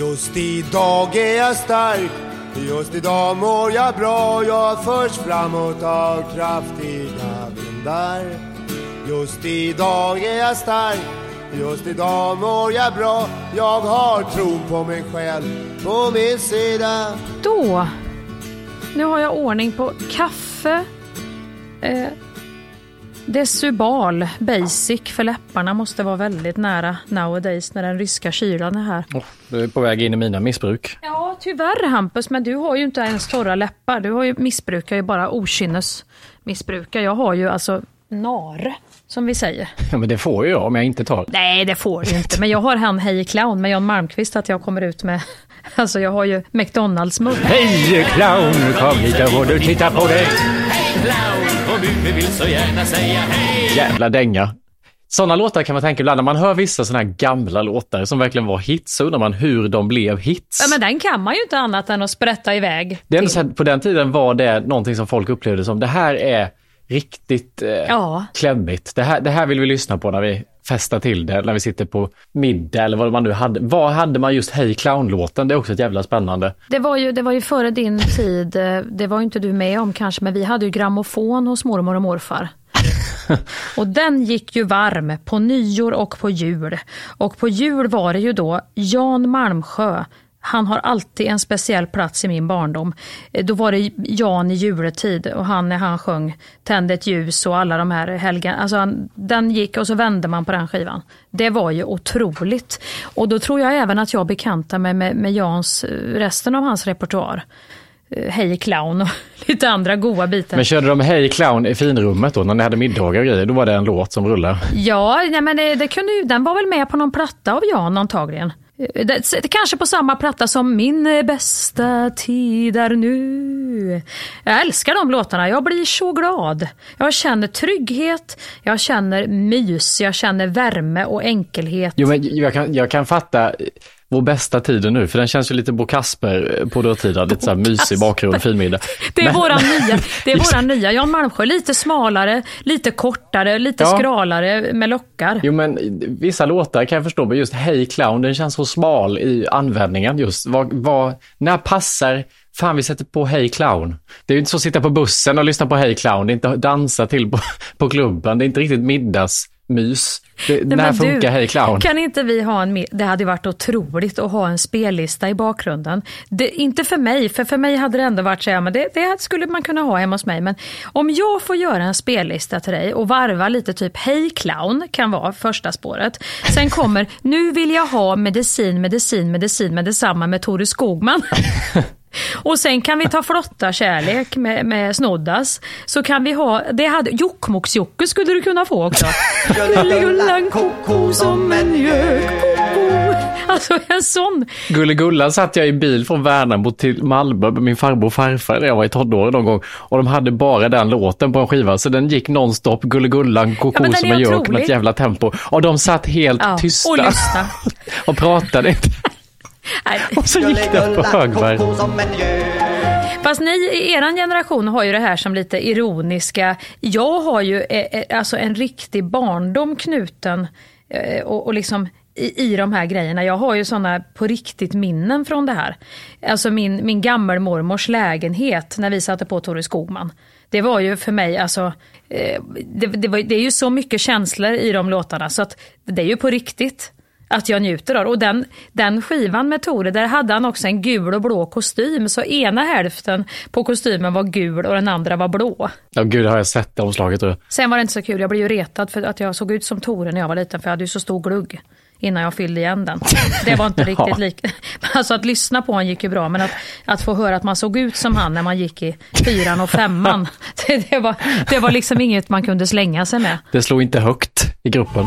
Just idag är jag stark Just idag mår jag bra. Jag förs framåt av kraftiga vindar. Just idag är jag stark Just idag mår jag bra. Jag har tron på mig själv på min sida. Då, nu har jag ordning på kaffe, eh, Desubal Basic för läpparna måste vara väldigt nära nowadays när den ryska kylan är här. Oh, du är på väg in i mina missbruk. Ja, tyvärr Hampus, men du har ju inte ens torra läppar. Du har ju, missbrukar ju bara okynnes missbrukar. Jag har ju alltså NAR, som vi säger. Ja, men det får ju jag om jag inte tar. Nej, det får du inte. Men jag har han Hej Clown med Jan Malmqvist att jag kommer ut med Alltså jag har ju McDonalds-mugg. Hej clown, kom hit och du titta på dig. Och du vill så gärna säga hej. Jävla dänga. Sådana låtar kan man tänka ibland när man hör vissa sådana här gamla låtar som verkligen var hits, så undrar man hur de blev hits. Ja, men den kan man ju inte annat än att sprätta iväg. Det är ändå så här, på den tiden var det någonting som folk upplevde som, det här är riktigt eh, Ja. klämmigt. Det här, det här vill vi lyssna på när vi festar till det, när vi sitter på middag eller vad man nu hade. Vad hade man just Hej Clown-låten? Det är också ett jävla spännande. Det var, ju, det var ju före din tid, eh, det var ju inte du med om kanske, men vi hade ju grammofon hos mormor och morfar. och den gick ju varm på nyår och på jul. Och på jul var det ju då Jan Malmsjö, han har alltid en speciell plats i min barndom. Eh, Då var det Jan i juletid och han när han sjöng Tänd ett ljus och alla de här helgen. Alltså han, den gick och så vände man på den skivan. Det var ju otroligt. Och då tror jag även att jag bekantar mig med, med Jans, eh, resten av hans repertoar. Eh, Hej clown och lite andra goa bitar. Men körde de Hej Clown i finrummet då, när ni hade middagar och grejer? Då var det en låt som rullade. Ja, nej, men det, det kunde den var väl med på någon platta av Jan antagligen. Eh, det, det, kanske på samma platta som Min bästa tid är nu. Jag älskar de låtarna, jag blir så glad. Jag känner trygghet, jag känner mys, jag känner värme och enkelhet. Jo, men jag kan, jag kan fatta vår bästa tiden nu, för den känns ju lite Bo Kasper på dåtida, lite så här mysig bakgrund, finmiddag. Det är, Men- våran nya, det är våran nya Jan Malmsjö, lite smalare, lite kortare, lite Ja. skralare med lockar. Jo men vissa låtar kan jag förstå, men just Hej Clown, den känns så smal i användningen just. Vad, vad, när passar, fan vi sätter på Hej Clown. Det är ju inte så att sitta på bussen och lyssna på Hej Clown, det är inte dansa till på, på klubben, det är inte riktigt middagsmys. Det, Nej, när funkar du, Hej Clown? Kan inte vi ha en, det hade varit otroligt att ha en spellista i bakgrunden. Det, inte för mig, för för mig hade det ändå varit så här, men det, det skulle man kunna ha hemma hos mig. Men om jag får göra en spellista till dig och varva lite typ Hej clown kan vara första spåret. Sen kommer Nu vill jag ha medicin, medicin, medicin med detsamma med Tore Skogman. Och sen kan vi ta flotta kärlek med, med Snoddas. Så kan vi ha, det hade, Jokkmokks-Jocke skulle du kunna få också. Gulligullan koko som en gökkoko. Alltså en sån. Gulligullan satt jag i bil från Värnamo till Malmö med min farbror och farfar när jag var i tonåren någon gång. Och de hade bara den låten på en skiva, så den gick nonstop, Gulligullan, koko Ja, som en gök med ett jävla tempo. Och de satt helt Ja, tysta och lyssna. och pratade inte. Och så gick det på högvarv. Fast ni i er generation har ju det här som lite ironiska. Jag har ju eh, eh, alltså en riktig barndom knuten eh, och, och liksom i, i de här grejerna. Jag har ju sådana på riktigt minnen från det här. Alltså min, min gammelmormors lägenhet när vi satte på Tore Skogman. Det var ju för mig, alltså, eh, det, det, var, det är ju så mycket känslor i de låtarna så att det är ju på riktigt att jag njuter av. Och den, den skivan med Tore, där hade han också en gul och blå kostym. Så ena hälften på kostymen var gul och den andra var blå. Ja gud, har jag sett det omslaget. Sen var det inte så kul, jag blev ju retad för att jag såg ut som Tore när jag var liten, för jag hade ju så stor glugg innan jag fyllde igen den. Det var inte riktigt Ja. lika. Alltså att lyssna på honom gick ju bra, men att, att få höra att man såg ut som han när man gick i fyran och femman, det, det, var, det var liksom inget man kunde slänga sig med. Det slog inte högt i gruppen.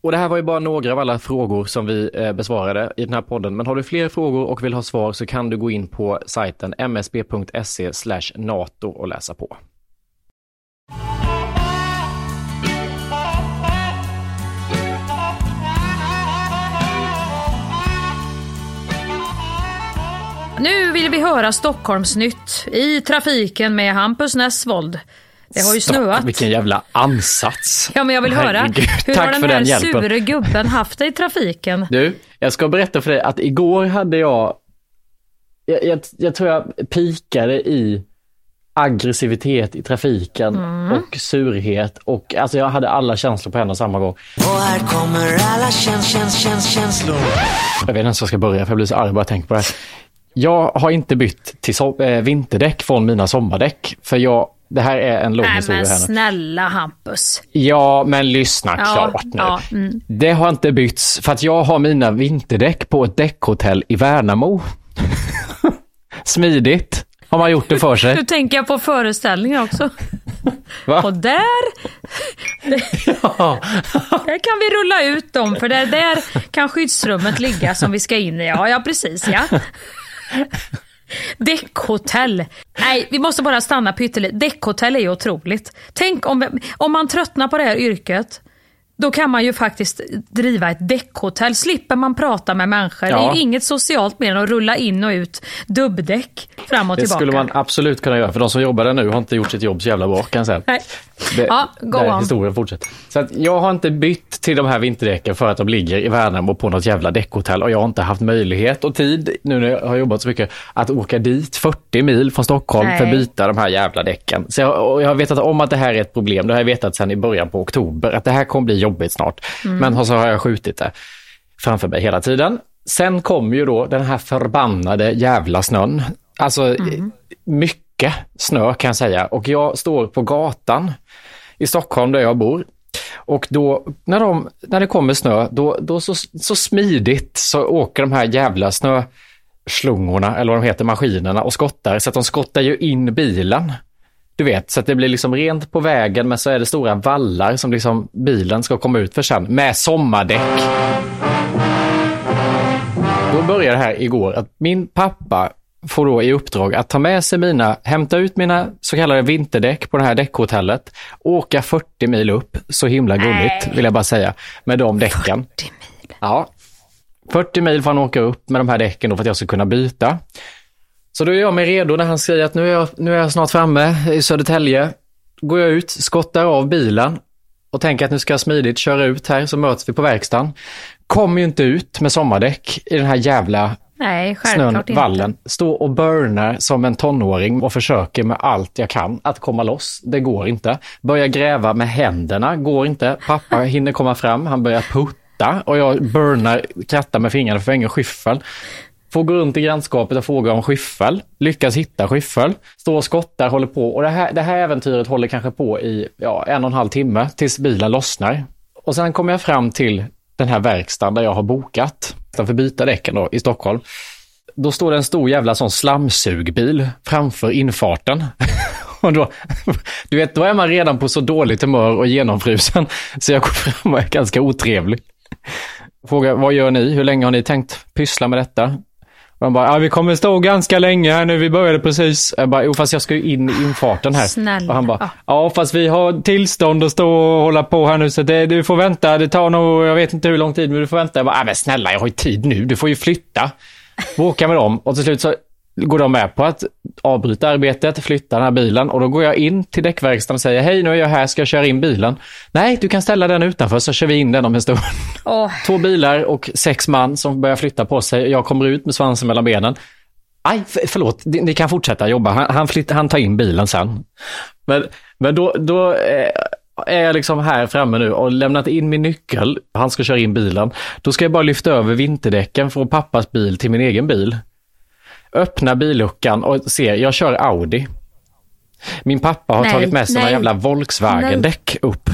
Och det här var ju bara några av alla frågor som vi eh, besvarade i den här podden. Men har du fler frågor och vill ha svar så kan du gå in på sajten msb.se nato och läsa på. Nu vill vi höra Stockholmsnytt i trafiken med Hampus Nessvold. Det har ju Stopp, snöat. Vilken jävla ansats. Ja, men jag vill höra. Herregud, Hur tack har den för här den hjälpen. sure gubben haft det i trafiken? Du, jag ska berätta för dig att igår hade jag, jag, jag, jag tror jag pikade i aggressivitet i trafiken Mm. och surhet och alltså jag hade alla känslor på en och samma gång. Och här kommer alla käns, käns, käns, känslor. Jag vet inte ens var jag ska börja för jag blir så arg bara jag tänker på det. här. Jag har inte bytt till so- eh, vinterdäck från mina sommardäck för jag, det här är en lång Nej historia men här nu. snälla Hampus. Ja, men lyssna Ja, klart nu. ja, mm. Det har inte bytts för att jag har mina vinterdäck på ett däckhotell i Värnamo. Smidigt har man gjort det för Nu sig. tänker jag på föreställningar också. Va? Och där, Ja. där kan vi rulla ut dem för där, där kan skyddsrummet ligga som vi ska in i. Ja, ja precis ja. Däckhotell. Nej, vi måste bara stanna pyttelite. Däckhotell är ju otroligt. Tänk om, om man tröttnar på det här yrket. Då kan man ju faktiskt driva ett däckhotell. Slipper man prata med människor. Ja. Det är ju inget socialt mer än att rulla in och ut dubbdäck fram och Det tillbaka. skulle man absolut kunna göra för de som jobbar där nu har inte gjort sitt jobb så jävla bra kan jag säga. Nej. Det, Ja, go där on. historien fortsätter. Så att jag har inte bytt till de här vinterdäcken för att de ligger i Värnamo på något jävla däckhotell och jag har inte haft möjlighet och tid, nu när jag har jobbat så mycket, att åka dit 40 mil från Stockholm för att Nej. byta de här jävla däcken. Så jag, jag har vetat om att det här är ett problem, det har jag vetat sedan i början på oktober, att det här kommer bli jobbigt snart. Mm. Men så har jag skjutit det framför mig hela tiden. Sen kom ju då den här förbannade jävla snön. Alltså Mm. mycket mycket snö kan jag säga och jag står på gatan i Stockholm där jag bor. Och då när, de, när det kommer snö, då, då så, så smidigt så åker de här jävla snöslungorna, eller vad de heter, maskinerna och skottar. Så att de skottar ju in bilen. Du vet, så att det blir liksom rent på vägen men så är det stora vallar som liksom bilen ska komma ut för sen med sommardäck. Då började det här igår att min pappa får då i uppdrag att ta med sig mina, hämta ut mina så kallade vinterdäck på det här däckhotellet, åka 40 mil upp, så himla gulligt vill jag bara säga, med de däcken. 40 mil. Ja. 40 mil får han åka upp med de här däcken då för att jag ska kunna byta. Så då är jag mig redo när han säger att nu är jag, nu är jag snart framme i Södertälje. Går jag ut, skottar av bilen och tänker att nu ska jag smidigt köra ut här så möts vi på verkstaden. Kommer ju inte ut med sommardäck i den här jävla Nej, snön, självklart inte. vallen. Står och burnar som en tonåring och försöker med allt jag kan att komma loss. Det går inte. Börjar gräva med händerna, går inte. Pappa hinner komma fram, han börjar putta och jag burnar, krattar med fingrarna för ingen skyffel. Får gå runt i grannskapet och fråga om skyffel. Lyckas hitta skyffel. Står och skottar, håller på. Och det här, det här äventyret håller kanske på i ja, en och en halv timme tills bilen lossnar. Och sen kommer jag fram till den här verkstaden där jag har bokat för att byta däcken då, i Stockholm. Då står det en stor jävla sån slamsugbil framför infarten. Och då, du vet, då är man redan på så dåligt humör och genomfrusen så jag går fram och är ganska otrevlig. Frågar, vad gör ni? Hur länge har ni tänkt pyssla med detta? De bara, ja, vi kommer stå ganska länge här nu, vi började precis. Jag bara, jo fast jag ska ju in i infarten här. Snälla. Och han bara, Ja. fast vi har tillstånd att stå och hålla på här nu så det, du får vänta, det tar nog, jag vet inte hur lång tid, men du får vänta. Jag bara, ja, men snälla jag har ju tid nu, du får ju flytta. Får åka med dem och till slut så går de med på att avbryta arbetet, flytta den här bilen och då går jag in till däckverkstaden och säger, hej nu är jag här, ska jag köra in bilen? Nej, du kan ställa den utanför så kör vi in den om en stund. Åh, Två bilar och sex man som börjar flytta på sig. Jag kommer ut med svansen mellan benen. Aj, för, förlåt, ni, ni kan fortsätta jobba. Han, han, flytt, han tar in bilen sen. Men, men då, då eh, är jag liksom här framme nu och lämnat in min nyckel. Han ska köra in bilen. Då ska jag bara lyfta över vinterdäcken från pappas bil till min egen bil. Öppna billuckan och ser, jag kör Audi. Min pappa har Nej, tagit med sig några jävla Volkswagen-däck upp.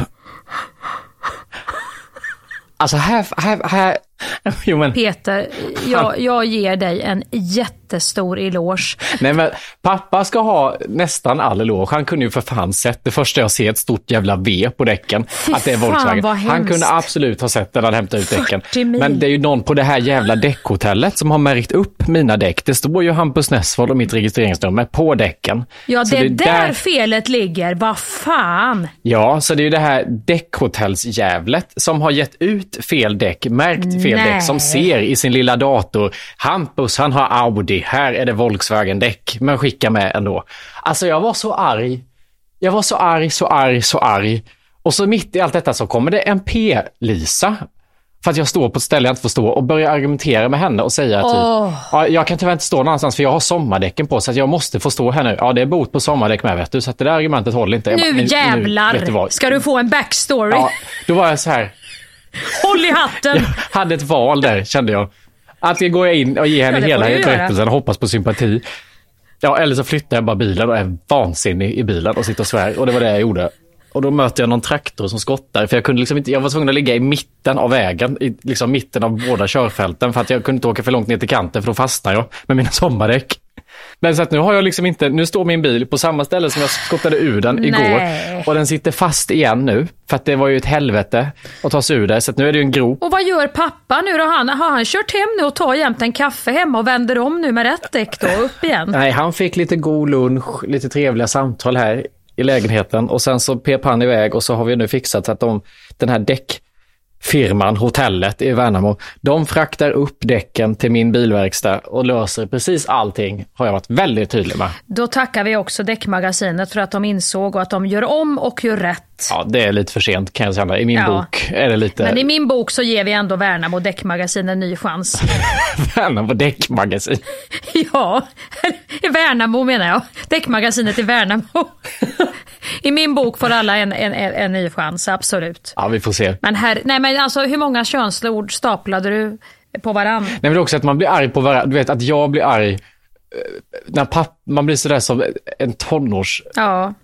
Alltså här, här, här, Jo, men, Peter, jag, jag ger dig en jättestor eloge. nej, men pappa ska ha nästan all eloge. Han kunde ju för fan sett det första jag ser, ett stort jävla V på däcken. Fy att det är Volkswagen. Han hemskt. kunde absolut ha sett det när han hämtade ut däcken. 40 mil. Men det är ju någon på det här jävla däckhotellet som har märkt upp mina däck. Det står ju Hampus Nessvold och mitt registreringsnummer på däcken. Ja, Så det är är där, felet ligger. Vad fan! Ja, så det är ju det här däckhotellsjävlet som har gett ut fel däck, märkt fel Nej. däck, som ser i sin lilla dator, Hampus han har Audi, här är det Volkswagen-däck, men skickar med ändå. Alltså jag var så arg. Jag var så arg, så arg, så arg. Och så mitt i allt detta så kommer det en P-Lisa, för att jag står på ett ställe jag inte får stå och börjar argumentera med henne och säga typ, Åh. ja, jag kan tyvärr inte stå någonstans för jag har sommardäcken på så att jag måste få stå här nu. Ja, det är bot på sommardäck med vet du, så att det där argumentet håller inte. Bara, Nu du jävlar vad? ska du få en backstory. Ja, då var jag så här, Håll i hatten! jag hade ett val där kände jag. Antingen går jag in och ger henne Ja, hela berättelsen och hoppas på sympati. Ja, eller så flyttar jag bara bilen och är vansinnig i bilen och sitter och svär. Och det var det jag gjorde. Och då möter jag någon traktor som skottar. För jag kunde liksom inte, jag var tvungen att ligga i mitten av vägen, i liksom mitten av båda körfälten. För att jag kunde inte åka för långt ner till kanten för då fastnar jag med mina sommardäck. Men så att nu har jag liksom inte, nu står min bil på samma ställe som jag skottade ur den igår. Nej. Och den sitter fast igen nu. För att det var ju ett helvete att ta sig ur det. Så att nu är det ju en grop. Och vad gör pappa nu då? Han, har han kört hem nu och tar jämt en kaffe hemma och vänder om nu med rätt däck då? Upp igen? Nej, han fick lite god lunch, lite trevliga samtal här i lägenheten och sen så pep han iväg och så har vi nu fixat så att de, den här däckfirman, hotellet i Värnamo, de fraktar upp däcken till min bilverkstad och löser precis allting, har jag varit väldigt tydlig med. Då tackar vi också Däckmagasinet för att de insåg och att de gör om och gör rätt. Ja, det är lite för sent kan jag säga. I min Ja. bok är det lite Men i min bok så ger vi ändå Värnamo Däckmagasin en ny chans. Värnamo däckmagasin. ja, Värnamo menar jag. Däckmagasinet i Värnamo. I min bok får alla en, en, en, ny chans, absolut. Ja, vi får se. Men, här, nej, men alltså, hur många könsord staplade du på varann? Nej, men också att man blir arg på varandra. Du vet att jag blir arg när papp, man blir sådär som en tonårs Ja,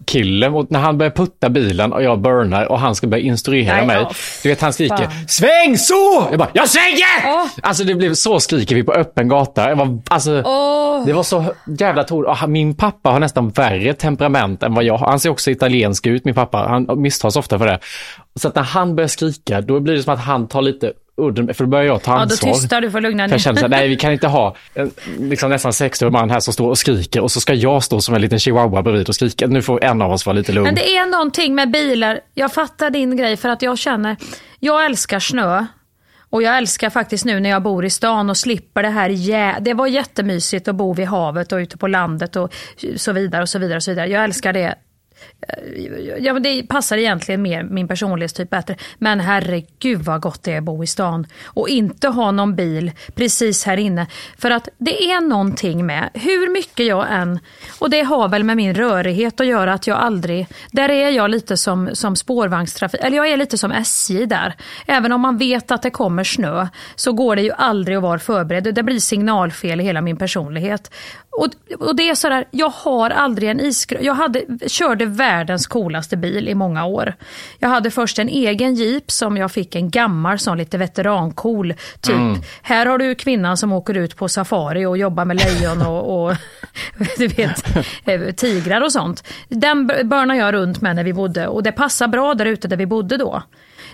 och när han börjar putta bilen och jag burnar och han ska börja instruera Nej, mig. Du vet han skriker fan. sväng så! Jag bara jag svänger! Åh. Alltså det blev så skriker vi på öppen gata. Jag var, alltså, Åh. Det var så jävla han- Min pappa har nästan värre temperament än vad jag har. Han ser också italiensk ut min pappa. Han misstas ofta för det. Så att när han börjar skrika då blir det som att han tar lite udden, för då börjar jag ta ja då ansvar. tystar du för att lugna För jag känner ner. så här, nej vi kan inte ha en liksom nästan 60 man här som står och skriker och så ska jag stå som en liten chihuahua bredvid och skrika. Nu får en av oss vara lite lugn. Men det är någonting med bilar, jag fattar din grej för att jag känner, jag älskar snö. Och jag älskar faktiskt nu när jag bor i stan och slipper det här jä... Det var jättemysigt att bo vid havet och ute på landet och så vidare och så vidare. Och så vidare. Jag älskar det. Ja, men det passar egentligen mer min personlighetstyp bättre. Men herregud vad gott det är att bo i stan och inte ha någon bil precis här inne. För att det är någonting med hur mycket jag än, och det har väl med min rörighet att göra att jag aldrig, där är jag lite som, som spårvagnstrafik, eller jag är lite som SJ där. Även om man vet att det kommer snö så går det ju aldrig att vara förberedd. Det blir signalfel i hela min personlighet. Och, och det är sådär, jag har aldrig en isgrön. Jag hade, körde världens coolaste bil i många år. Jag hade först en egen jeep som jag fick en gammal sån lite veterancool typ. Här har du kvinnan som åker ut på safari och jobbar med lejon och, och du vet, eh, tigrar och sånt. Den börnade jag runt med när vi bodde och det passar bra där ute där vi bodde då.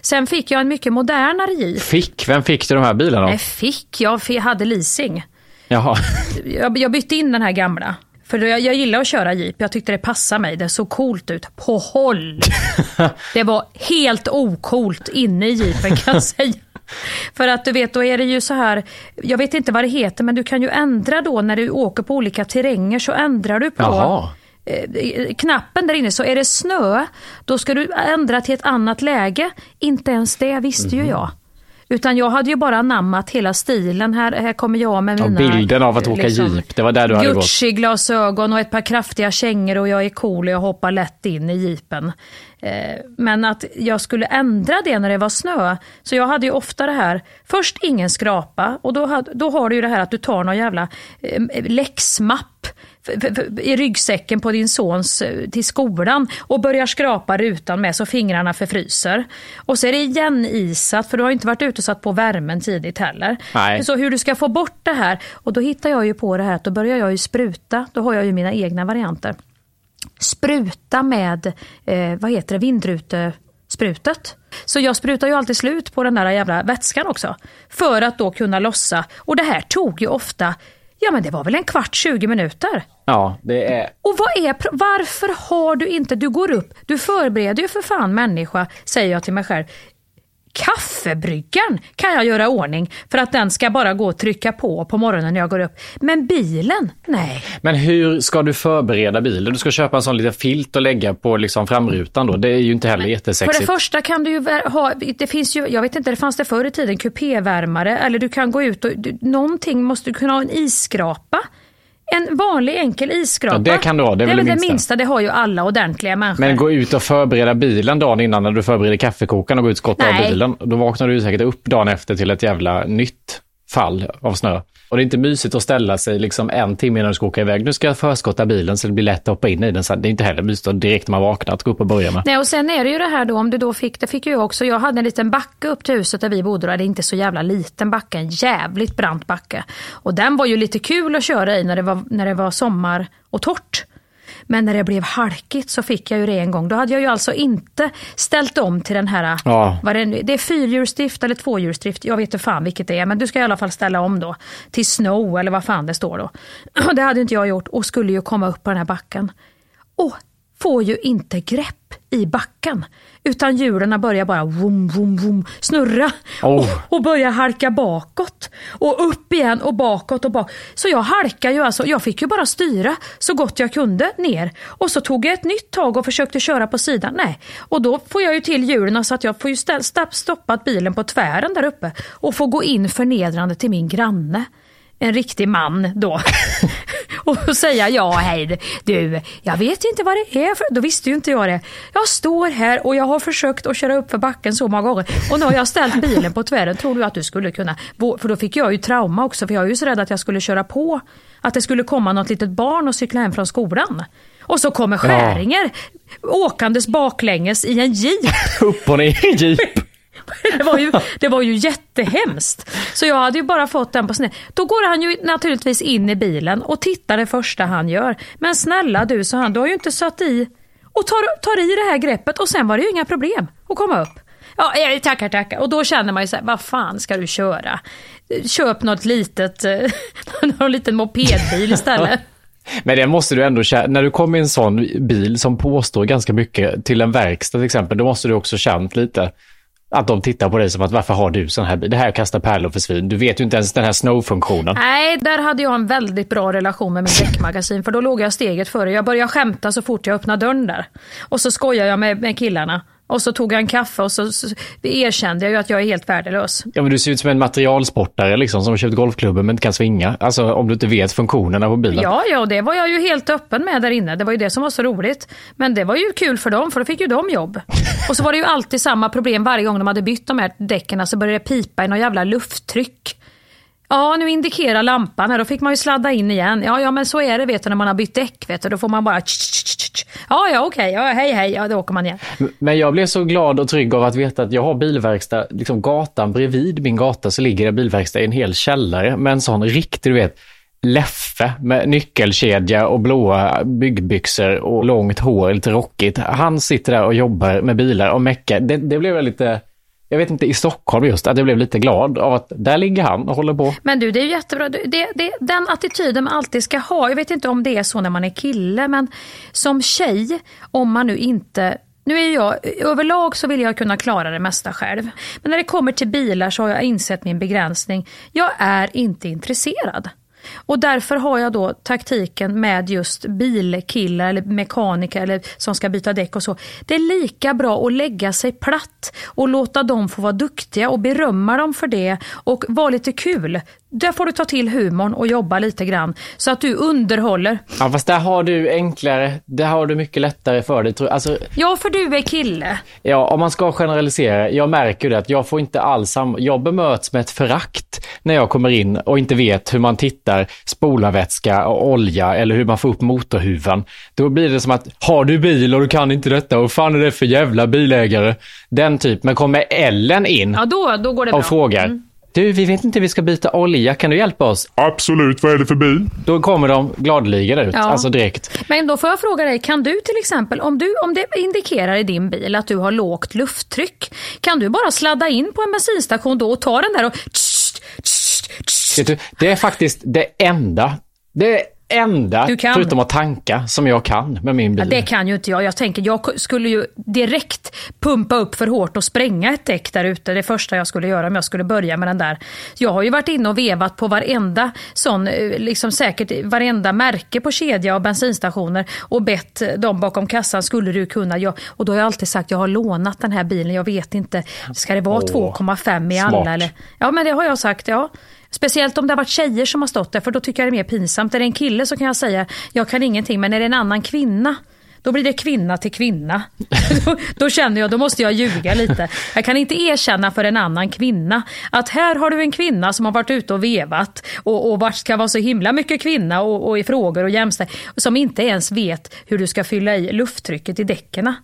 Sen fick jag en mycket modernare jeep. Fick? Vem fick du de här bilarna? Nej, fick jag, jag hade leasing Jaha. jag, jag bytte in den här gamla. För jag, jag gillar att köra jeep. Jag tyckte det passade mig. Det såg coolt ut. På håll! det var helt ocoolt inne i jeepen kan jag säga. För att du vet, då är det ju så här, jag vet inte vad det heter, men du kan ju ändra då när du åker på olika terränger så ändrar du på Jaha. eh, knappen där inne. Så är det snö, då ska du ändra till ett annat läge. Inte ens det visste Mhm. ju jag. Utan jag hade ju bara anammat hela stilen. Här, här kommer jag med Ja, mina... bilden av att åka jeep, det var där du hade gått. Gucci-glasögon och ett par kraftiga kängor och jag är cool och jag hoppar lätt in i jeepen. Eh, Men att jag skulle ändra det när det var snö. Så jag hade ju ofta det här, först ingen skrapa och då, då har du ju det här att du tar någon jävla eh, läxmapp i ryggsäcken på din sons eh, till skolan och börjar skrapa rutan med så fingrarna förfryser. Och så är det igenisat för du har inte varit ute och satt på värmen tidigt heller. Nej. Så hur du ska få bort det här och då hittar jag ju på det här att då börjar jag ju spruta. Då har jag ju mina egna varianter. Spruta med, eh, vad heter det, vindrutesprutet. Så jag sprutar ju alltid slut på den där jävla vätskan också. För att då kunna lossa. Och det här tog ju ofta, ja men det var väl en kvart, 20 minuter. Ja, det är... Och vad är, varför har du inte, du går upp, du förbereder ju för fan människa, säger jag till mig själv. Kaffebryggaren kan jag göra ordning för att den ska bara gå och trycka på på morgonen när jag går upp. Men bilen, nej. Men hur ska du förbereda bilen? Du ska köpa en sån liten filt och lägga på liksom framrutan då. Det är ju inte heller För det jättesexigt. första kan du ju ha, det finns ju, jag vet inte, det fanns det förr i tiden, kupévärmare eller du kan gå ut och, du, någonting måste du kunna ha en isskrapa. En vanlig enkel isskrapa. Ja, det kan du ha, det är väl väl det det minsta. minsta, det har ju alla ordentliga människor. Men gå ut och förbereda bilen dagen innan när du förbereder kaffekokaren och gå ut och skotta av bilen. Då vaknar du säkert upp dagen efter till ett jävla nytt fall av snö. Och det är inte mysigt att ställa sig liksom en timme innan du ska åka iväg. Nu ska jag förskotta bilen så det blir lätt att hoppa in i den. Så det är inte heller mysigt att direkt när man vaknar att gå upp och börja med. Nej, och sen är det ju det här då om du då fick, det fick ju jag också, jag hade en liten backe upp till huset där vi bodde, det är inte så jävla liten backe, en jävligt brant backe. Och den var ju lite kul att köra i när det var, när det var sommar och torrt. Men när det blev halkigt så fick jag ju det en gång. Då hade jag ju alltså inte ställt om till den här, Ja. vad det, nu- det är fyrhjulsdrift eller tvåhjulsdrift, jag vet inte fan vilket det är. Men du ska i alla fall ställa om då till snow eller vad fan det står då. Det hade inte jag gjort och skulle ju komma upp på den här backen. Och får ju inte grepp i backen. Utan hjulen börjar bara vum, vum, vum, snurra Oh. och, och börjar halka bakåt. Och upp igen och bakåt och bak. Så jag halkar ju alltså, jag fick ju bara styra så gott jag kunde ner. Och så tog jag ett nytt tag och försökte köra på sidan. Nej. Och då får jag ju till hjulen så att jag får ju stoppat bilen på tvären där uppe. Och får gå in förnedrande till min granne. En riktig man då. och säga ja hej du, jag vet inte vad det är för, då visste ju inte jag det. Jag står här och jag har försökt att köra upp för backen så många gånger och nu har jag ställt bilen på tvären. Tror du att du skulle kunna, för då fick jag ju trauma också för jag är ju så rädd att jag skulle köra på, att det skulle komma något litet barn och cykla hem från skolan. Och så kommer Skäringer åkandes baklänges i en jeep. Upp och ner i jeep. Det var, ju, det var ju jättehemskt. Så jag hade ju bara fått den på sned. Då går han ju naturligtvis in i bilen och tittar det första han gör. Men snälla du, sa han, du har ju inte satt i och tar, tar i det här greppet och sen var det ju inga problem att komma upp. Ja, tackar, tackar. Och då känner man ju så här, vad fan ska du köra? Köp något litet, eh, någon liten mopedbil istället. Men det måste du ändå känna, när du kommer i en sån bil som påstår ganska mycket till en verkstad till exempel, då måste du också känt lite att de tittar på dig som att varför har du sån här bil? Det här kastar pärlor för svin. Du vet ju inte ens den här snow-funktionen. Nej, där hade jag en väldigt bra relation med min däckmagasin för då låg jag steget före. Jag började skämta så fort jag öppnade dörren där. Och så skojade jag med, med killarna. Och så tog jag en kaffe och så, så erkände jag ju att jag är helt värdelös. Ja, men du ser ut som en materialsportare liksom, som har köpt golfklubben men inte kan svinga. Alltså om du inte vet funktionerna på bilen. Ja, ja, det var jag ju helt öppen med där inne. Det var ju det som var så roligt. Men det var ju kul för dem, för då fick ju de jobb. Och så var det ju alltid samma problem varje gång de hade bytt de här däcken. Så började det pipa i något jävla lufttryck. Ja, nu indikerar lampan här. Då fick man ju sladda in igen. Ja, ja, men så är det vet du när man har bytt däck. Vet du. Då får man bara... Ja, ja, okej. Ja, hej, hej. Ja, då åker man igen. Men jag blev så glad och trygg av att veta att jag har bilverkstad, liksom gatan bredvid min gata så ligger det bilverkstad i en hel källare med en sån riktig, du vet, Leffe med nyckelkedja och blåa byggbyxor och långt hår, lite rockigt. Han sitter där och jobbar med bilar och meckar. Det, det blev jag lite, jag vet inte, i Stockholm just, att jag blev lite glad av att där ligger han och håller på. Men du, det är jättebra. Det, det, den attityden man alltid ska ha. Jag vet inte om det är så när man är kille, men som tjej, om man nu inte nu är jag, överlag så vill jag kunna klara det mesta själv. Men när det kommer till bilar så har jag insett min begränsning. Jag är inte intresserad. Och därför har jag då taktiken med just bilkillar eller mekaniker eller som ska byta däck och så. Det är lika bra att lägga sig platt och låta dem få vara duktiga och berömma dem för det och vara lite kul där får du ta till humorn och jobba lite grann så att du underhåller. Ja, fast där har du enklare, där har du mycket lättare för dig. Alltså, Ja, för du är kille. Ja, om man ska generalisera. Jag märker det att jag får inte alls sam- Jag bemöts med ett förakt när jag kommer in och inte vet hur man tittar spolarvätska och olja eller hur man får upp motorhuven. Då blir det som att, har du bil och du kan inte detta, och fan är det för jävla bilägare? Den typ. Men kommer Ellen in Ja, då, då går det bra. och frågar, du, vi vet inte hur vi ska byta olja, kan du hjälpa oss? Absolut, vad är det för bil? Då kommer de gladeligen ut, Ja. alltså direkt. Men då får jag fråga dig, kan du till exempel, om, du, om det indikerar i din bil att du har lågt lufttryck, kan du bara sladda in på en bensinstation då och ta den där och... Vet du, det är faktiskt det enda, det enda, förutom att tanka, som jag kan med min bil. Ja, det kan ju inte jag. Jag tänker, jag skulle ju direkt pumpa upp för hårt och spränga ett däck där ute. Det första jag skulle göra om jag skulle börja med den där. Jag har ju varit inne och vevat på varenda sån, eh, liksom säkert varenda märke på kedja och bensinstationer och bett dem bakom kassan, skulle du kunna? Jag, och då har jag alltid sagt, jag har lånat den här bilen, jag vet inte, ska det vara Åh, 2,5 i alla? Eller? Ja, men det har jag sagt, ja. Speciellt om det har varit tjejer som har stått där, för då tycker jag det är mer pinsamt. Är det en kille så kan jag säga, jag kan ingenting, men är det en annan kvinna, då blir det kvinna till kvinna. då, då känner jag, då måste jag ljuga lite. Jag kan inte erkänna för en annan kvinna att här har du en kvinna som har varit ute och vevat och, och vart ska vara så himla mycket kvinna och, och i frågor och jämställdhet, som inte ens vet hur du ska fylla i lufttrycket i däcken.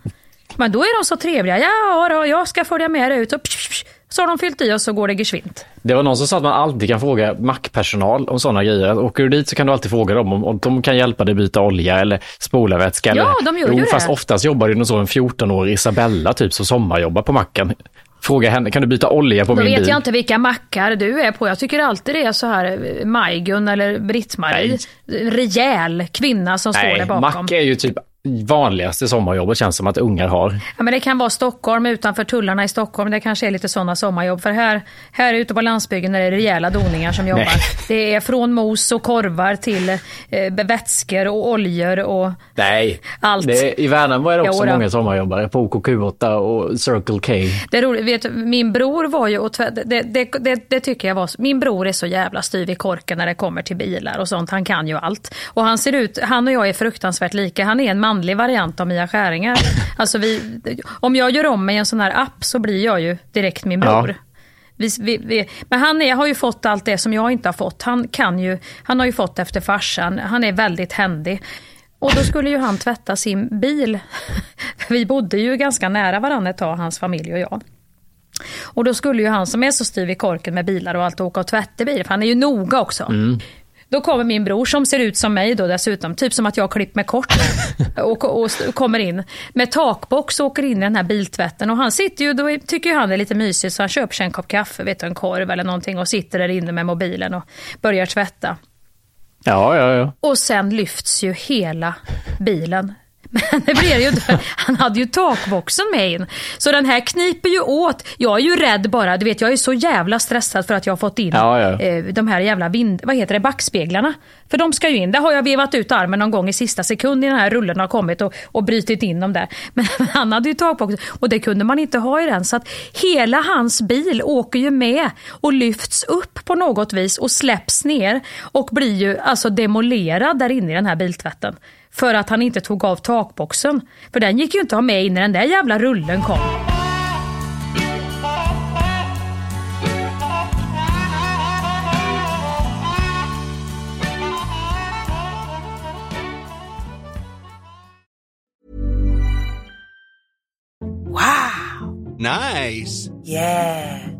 Men då är de så trevliga. Ja, då, jag ska följa med dig ut. Och psh, psh, så har de fyllt i och så går det geschwint. Det var någon som sa att man alltid kan fråga mackpersonal om sådana grejer. Åker du dit så kan du alltid fråga dem om, om de kan hjälpa dig byta olja eller spolarvätska. Ja, eller, de gör jo, ju det. fast oftast jobbar ju någon så en 14-årig Isabella typ som sommarjobbar på macken. Fråga henne, kan du byta olja på Då min vet bil? jag inte vilka mackar du är på. Jag tycker alltid det är så här eh, Majgun eller Britt-Marie. Rejäl kvinna som står där Nej, bakom. mack är ju typ vanligaste sommarjobbet känns som att ungar har. Ja, men det kan vara Stockholm utanför tullarna i Stockholm. Det kanske är lite sådana sommarjobb. För här, här ute på landsbygden är det rejäla doningar som jobbar. Nej. Det är från mos och korvar till eh, vätskor och oljor och Nej, Allt. Det i Värnamo är det också många sommarjobbare på OKQ8 och Circle K. Det är roligt, vet, min bror var ju och det, det, det, tycker jag var, min bror är så jävla styv i korken när det kommer till bilar och sånt. Han kan ju allt. Och han ser ut, han och jag är fruktansvärt lika. Han är en manlig variant av Mia Skäringer. Alltså vi, om jag gör om mig i en sån här app så blir jag ju direkt min bror. Ja. Vi, vi, vi, men han är, har ju fått allt det som jag inte har fått. Han, kan ju, han har ju fått efter farsan. Han är väldigt händig. Och då skulle ju han tvätta sin bil. Vi bodde ju ganska nära varandra ett tag, hans familj och jag. Och då skulle ju han som är så styv i korken med bilar och allt åka och tvätta bilar, för han är ju noga också. Då kommer min bror som ser ut som mig då dessutom, typ som att jag har klippt mig kort. och, och, kommer in med takbox och åker in i den här biltvätten. Och han sitter ju, då tycker han det är lite mysigt så han köper sig en kopp kaffe, vet du, en korv eller någonting och sitter där inne med mobilen och börjar tvätta. Ja, ja, ja. Och sen lyfts ju hela bilen. Men det blev ju inte, han hade ju takboxen med in. Så den här kniper ju åt. Jag är ju rädd bara, du vet jag är så jävla stressad för att jag har fått in Ja, ja. eh, de här jävla vind, vad heter det, backspeglarna. För de ska ju in, där har jag vevat ut armen någon gång i sista sekund i den här rullen har kommit och, och brutit in dem där. Men han hade ju takboxen och det kunde man inte ha i den. Så att hela hans bil åker ju med och lyfts upp på något vis och släpps ner och blir ju alltså demolerad där inne i den här biltvätten. För att han inte tog av takboxen. För den gick ju inte att ha med in när den där jävla rullen kom. Nice. Yeah.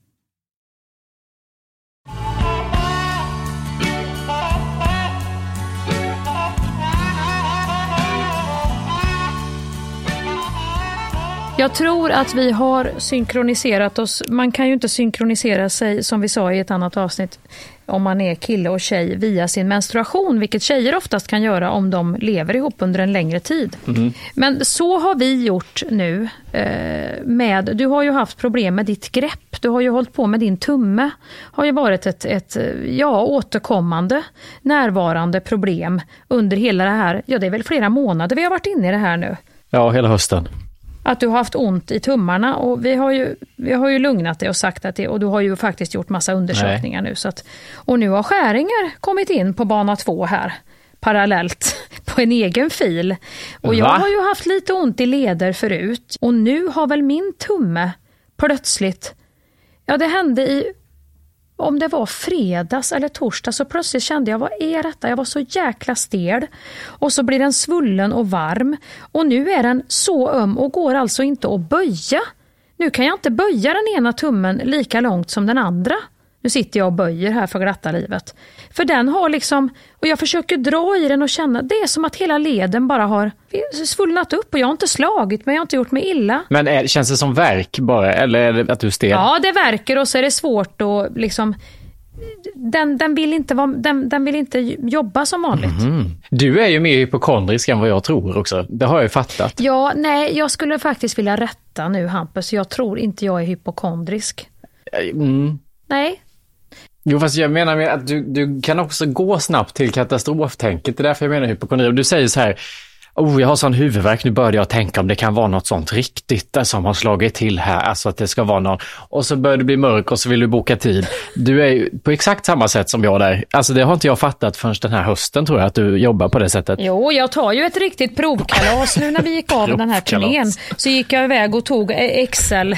Jag tror att vi har synkroniserat oss. Man kan ju inte synkronisera sig, som vi sa i ett annat avsnitt, om man är kille och tjej via sin menstruation, vilket tjejer oftast kan göra om de lever ihop under en längre tid. Men så har vi gjort nu. Eh, med, du har ju haft problem med ditt grepp. Du har ju hållit på med din tumme. har ju varit ett, ett ja, återkommande, närvarande problem under hela det här, ja det är väl flera månader vi har varit inne i det här nu. Ja, hela hösten. Att du har haft ont i tummarna och vi har ju, vi har ju lugnat dig och sagt att det, och du har ju faktiskt gjort massa undersökningar nu. Så att, och nu har skäringar kommit in på bana två här parallellt på en egen fil. Och jag har ju haft lite ont i leder förut och nu har väl min tumme plötsligt, ja det hände i om det var fredags eller torsdag så plötsligt kände jag, vad är detta? Jag var så jäkla stel. Och så blir den svullen och varm. Och nu är den så öm och går alltså inte att böja. Nu kan jag inte böja den ena tummen lika långt som den andra. Nu sitter jag och böjer här för glatta livet. För den har liksom, och jag försöker dra i den och känna, det är som att hela leden bara har svullnat upp och jag har inte slagit mig, jag har inte gjort mig illa. Men är, känns det som verk bara, eller är det att du är stel? Ja, det verkar och så är det svårt att liksom den, den, vill inte vara, den, den vill inte jobba som vanligt. Du är ju mer hypokondrisk än vad jag tror också. Det har jag ju fattat. Ja, nej, jag skulle faktiskt vilja rätta nu Hampus. Jag tror inte jag är hypokondrisk. Mm. Nej, Jo, fast jag menar med att du, du kan också gå snabbt till katastroftänket. Det är därför jag menar hypokondri. Och du säger så här, oh, jag har sån huvudvärk, nu började jag tänka om det kan vara något sånt riktigt där som har slagit till här, alltså att det ska vara någon. Och så börjar det bli mörk och så vill du boka tid. Du är på exakt samma sätt som jag där. Alltså det har inte jag fattat förrän den här hösten tror jag, att du jobbar på det sättet. Jo, jag tar ju ett riktigt provkalas nu när vi gick av den här turnén. Så gick jag iväg och tog Excel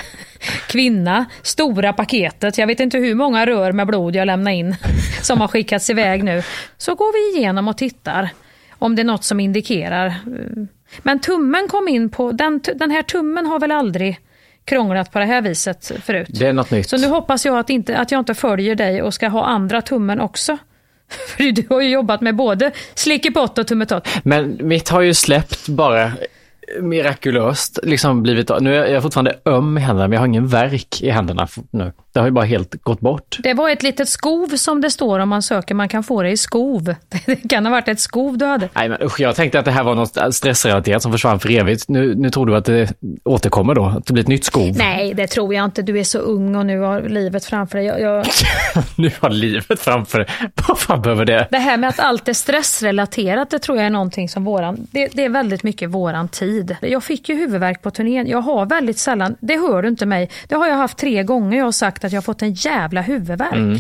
kvinna, stora paketet. Jag vet inte hur många rör med blod jag lämnade in som har skickats iväg nu. Så går vi igenom och tittar om det är något som indikerar. Men tummen kom in på, den, den här tummen har väl aldrig krånglat på det här viset förut. Det är något nytt. Så nu hoppas jag att, inte, att jag inte följer dig och ska ha andra tummen också. För du har ju jobbat med både slickepott och tummetott. Men mitt har ju släppt bara mirakulöst liksom blivit... Nu är jag fortfarande öm i händerna, men jag har ingen verk i händerna nu. Det har ju bara helt gått bort. Det var ett litet skov som det står om man söker. Man kan få det i skov. Det kan ha varit ett skov du hade. Nej, men usch, jag tänkte att det här var något stressrelaterat som försvann för evigt. Nu, nu tror du att det återkommer då? Att det blir ett nytt skov? Nej, det tror jag inte. Du är så ung och nu har livet framför dig. Jag, jag... nu har livet framför dig. Vad fan behöver det? Det här med att allt är stressrelaterat, det tror jag är någonting som våran... Det, det är väldigt mycket våran tid. Jag fick ju huvudvärk på turnén. Jag har väldigt sällan, det hör du inte mig, det har jag haft tre gånger. Jag har sagt att jag har fått en jävla huvudvärk. Mm.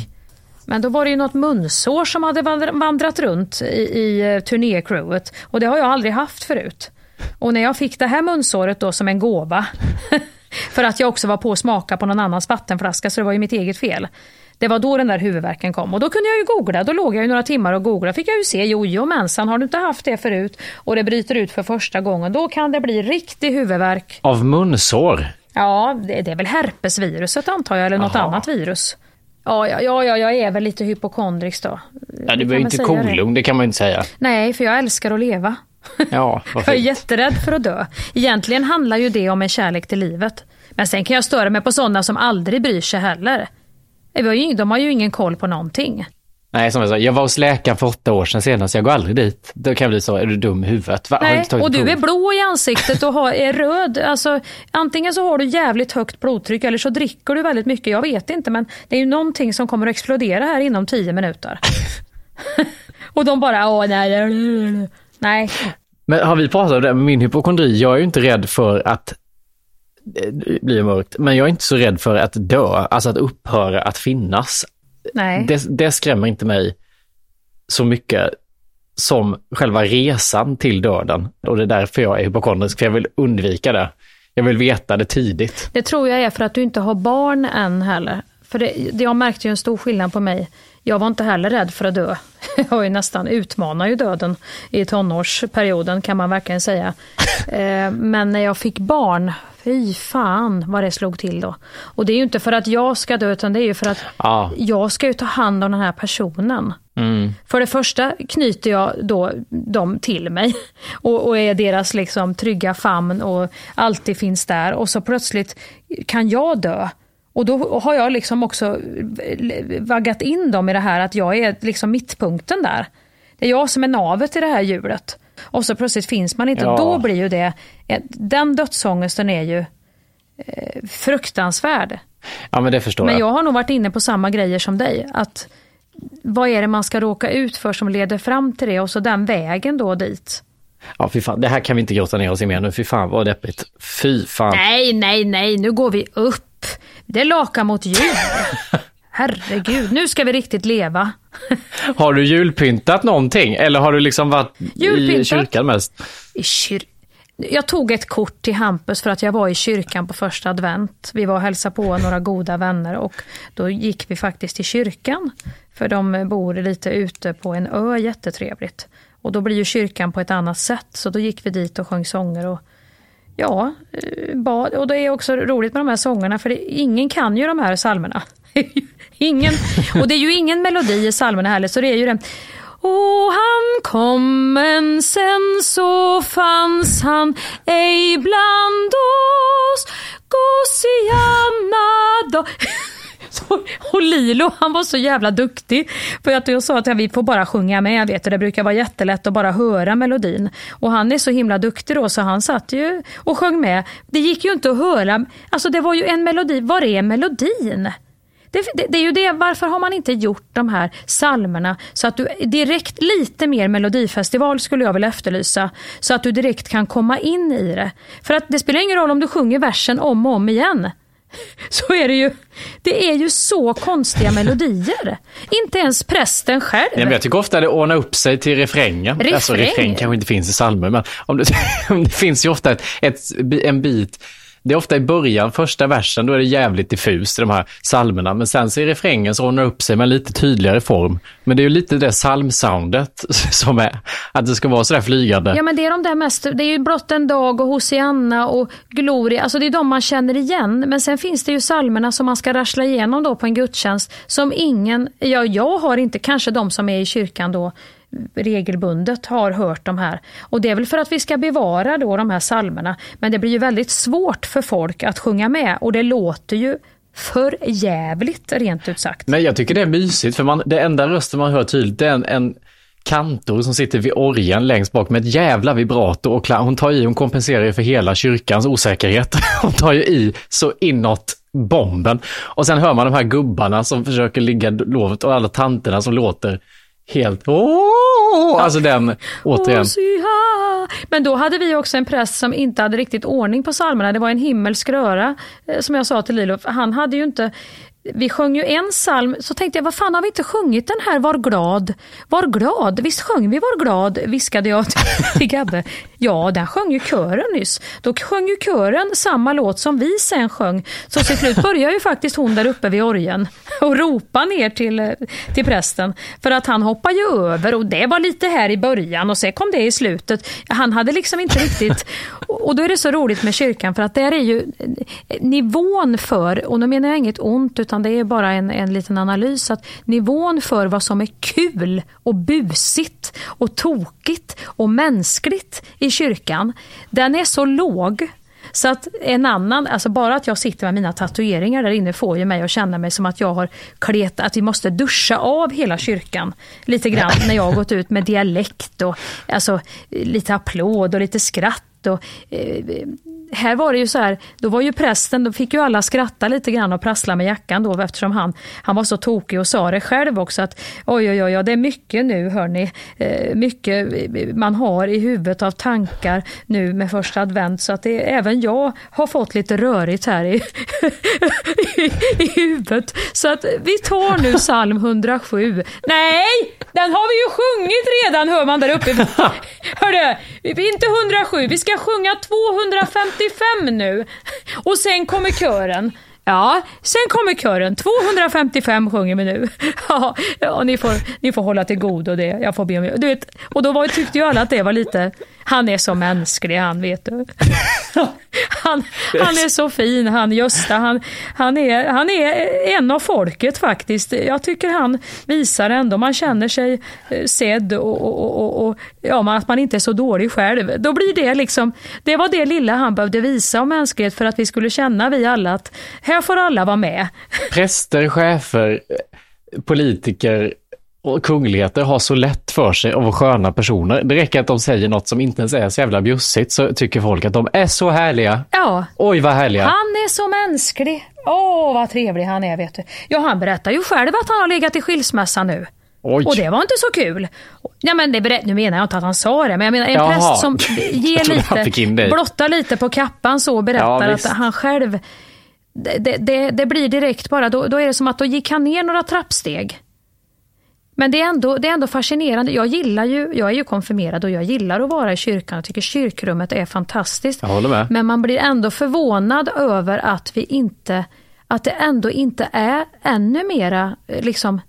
Men då var det ju något munsår som hade vandrat runt i, i eh, turnécrewet och det har jag aldrig haft förut. Och när jag fick det här munsåret då som en gåva, för att jag också var på att smaka på någon annans vattenflaska så det var ju mitt eget fel. Det var då den där huvudvärken kom och då kunde jag ju googla. Då låg jag ju några timmar och googlade. fick jag ju se, jojomensan, har du inte haft det förut och det bryter ut för första gången, då kan det bli riktig huvudvärk. Av munsår? Ja, det, det är väl herpesviruset antar jag, eller något Aha. annat virus. Ja, ja, ja, jag är väl lite hypokondrisk då. Ja, du är inte kolugn, det? det kan man inte säga. Nej, för jag älskar att leva. Ja, jag är jätterädd för att dö. Egentligen handlar ju det om en kärlek till livet. Men sen kan jag störa mig på sådana som aldrig bryr sig heller. De har ju ingen koll på någonting. Nej, som jag sa, jag var hos läkaren för åtta år sedan senast, jag går aldrig dit. Då kan jag bli så, är du dum i huvudet? Va? Nej, och du är blå i ansiktet och har, är röd. Alltså, antingen så har du jävligt högt blodtryck eller så dricker du väldigt mycket. Jag vet inte, men det är ju någonting som kommer att explodera här inom tio minuter. och de bara, åh nej, nej. Men har vi pratat om det med min hypokondri? Jag är ju inte rädd för att det blir mörkt, men jag är inte så rädd för att dö, alltså att upphöra att finnas. Det, det skrämmer inte mig så mycket som själva resan till döden. Och det är därför jag är hypokondrisk, för jag vill undvika det. Jag vill veta det tidigt. Det tror jag är för att du inte har barn än heller. För det, jag märkte ju en stor skillnad på mig. Jag var inte heller rädd för att dö. Jag var ju nästan utmanar ju döden i tonårsperioden kan man verkligen säga. Eh, men när jag fick barn, Fy fan vad det slog till då. Och det är ju inte för att jag ska dö utan det är ju för att ah. jag ska ju ta hand om den här personen. Mm. För det första knyter jag då dem till mig och, och, är deras liksom trygga famn och alltid finns där och så plötsligt kan jag dö. Och då har jag liksom också vaggat in dem i det här att jag är liksom mittpunkten där. Det är jag som är navet i det här hjulet och så plötsligt finns man inte. Ja. Då blir ju det, den dödsångesten är ju eh, fruktansvärd. Ja men det förstår men jag. Men jag har nog varit inne på samma grejer som dig. Att vad är det man ska råka ut för som leder fram till det och så den vägen då dit. Ja, fy fan. Det här kan vi inte grotta ner oss i mer nu. Fy fan vad deppigt. Fy fan. Nej, nej, nej. Nu går vi upp. Det lakar mot jul. Herregud, nu ska vi riktigt leva. har du julpyntat någonting eller har du liksom varit julpyntat? i kyrkan mest? I kyr jag tog ett kort till Hampus för att jag var i kyrkan på första advent. Vi var och hälsade på några goda vänner och då gick vi faktiskt till kyrkan. För de bor lite ute på en ö, jättetrevligt. Och då blir ju kyrkan på ett annat sätt, så då gick vi dit och sjöng sånger och ja, eh, bad. Och det är också roligt med de här sångerna för det, ingen kan ju de här psalmerna. ingen, och det är ju ingen melodi i psalmerna heller, så det är ju den och han kom men sen så fanns han ej bland oss Gosianna då och Lilo, han var så jävla duktig. För att jag sa att vi får bara sjunga med, vet du. Det brukar vara jättelätt att bara höra melodin. Och han är så himla duktig då, så han satt ju och sjöng med. Det gick ju inte att höra. Alltså det var ju en melodi. Var är melodin? Det, det, det, är ju det, varför har man inte gjort de här salmerna så att du direkt, lite mer melodifestival skulle jag vilja efterlysa, så att du direkt kan komma in i det. För att det spelar ingen roll om du sjunger versen om och om igen. Så är det ju. Det är ju så konstiga melodier. Inte ens prästen själv. Nej, men jag tycker ofta det ordnar upp sig till refrängen. Refräng? Alltså refräng kanske inte finns i salmer, men om det, det finns ju ofta ett, ett, en bit det är ofta i början, första versen, då är det jävligt diffust i de här salmerna. Men sen så i refrängen så ordnar det upp sig med lite tydligare form. Men det är ju lite det psalmsoundet som är, att det ska vara sådär flygande. Ja men det är de där mest, det är ju Blott en dag och Hosianna och Gloria, alltså det är de man känner igen. Men sen finns det ju salmerna som man ska rassla igenom då på en gudstjänst som ingen, ja jag har inte, kanske de som är i kyrkan då, regelbundet har hört de här. Och det är väl för att vi ska bevara då de här salmerna. Men det blir ju väldigt svårt för folk att sjunga med och det låter ju för jävligt rent ut sagt. Nej, jag tycker det är mysigt för man, det enda rösten man hör tydligt det är en, en kantor som sitter vid orgeln längst bak med ett jävla vibrato och klar, hon tar i, hon kompenserar ju för hela kyrkans osäkerhet. Hon tar ju i så inåt bomben. Och sen hör man de här gubbarna som försöker ligga lovet och alla tanterna som låter helt Åh! Alltså den, återigen. Men då hade vi också en präst som inte hade riktigt ordning på psalmerna. Det var en himmelsk röra, eh, som jag sa till Lilo. Han hade ju inte vi sjöng ju en psalm, så tänkte jag, vad fan har vi inte sjungit den här Var glad? Var glad? Visst sjöng vi Var glad? viskade jag till Gabbe. Ja, den sjöng ju kören nyss. Då sjöng ju kören samma låt som vi sen sjöng. Så till slut började ju faktiskt hon där uppe vid orgen och ropa ner till, till prästen. För att han hoppade ju över och det var lite här i början och sen kom det i slutet. Han hade liksom inte riktigt... Och då är det så roligt med kyrkan för att där är ju eh, nivån för, och nu menar jag inget ont utan utan det är bara en, en liten analys, att nivån för vad som är kul och busigt och tokigt och mänskligt i kyrkan, den är så låg så att en annan, alltså bara att jag sitter med mina tatueringar där inne får ju mig att känna mig som att jag har kletat, att vi måste duscha av hela kyrkan lite grann när jag har gått ut med dialekt och alltså lite applåd och lite skratt och eh, här var det ju så här, då var ju prästen, då fick ju alla skratta lite grann och prassla med jackan då eftersom han, han var så tokig och sa det själv också att oj oj oj, det är mycket nu hörni, eh, mycket man har i huvudet av tankar nu med första advent så att det, även jag har fått lite rörigt här i, i, i huvudet. Så att vi tar nu psalm 107. Nej, den har vi ju sjungit redan hör man där uppe. Hörru, inte 107, vi ska sjunga 250 255 nu. Och sen kommer kören. Ja, sen kommer kören. 255 sjunger vi nu. Ja, ja ni, får, ni får hålla till god och det. Jag får be om du vet, Och då var, tyckte ju alla att det var lite... Han är så mänsklig han, vet du. Han, han är så fin, han Gösta. Han, han, är, han är en av folket faktiskt. Jag tycker han visar ändå, man känner sig eh, sedd och, och, och, och ja, att man inte är så dålig själv. Då blir det liksom, det var det lilla han behövde visa om mänsklighet för att vi skulle känna vi alla att här får alla vara med. Präster, chefer, politiker, och kungligheter har så lätt för sig vara sköna personer. Det räcker att de säger något som inte ens är så jävla bjussigt så tycker folk att de är så härliga. Ja. Oj vad härliga. Han är så mänsklig. Åh vad trevlig han är vet du. Ja han berättar ju själv att han har legat i skilsmässa nu. Oj. Och det var inte så kul. Ja, men det nu menar jag inte att han sa det, men jag menar en Jaha. präst som ger lite, blottar lite på kappan så och berättar ja, att han själv det, det, det, blir direkt bara, då, då är det som att då gick han ner några trappsteg. Men det är, ändå, det är ändå fascinerande. Jag gillar ju, jag är ju konfirmerad och jag gillar att vara i kyrkan. Jag tycker kyrkrummet är fantastiskt. Jag håller med. Men man blir ändå förvånad över att vi inte, att det ändå inte är ännu mera liksom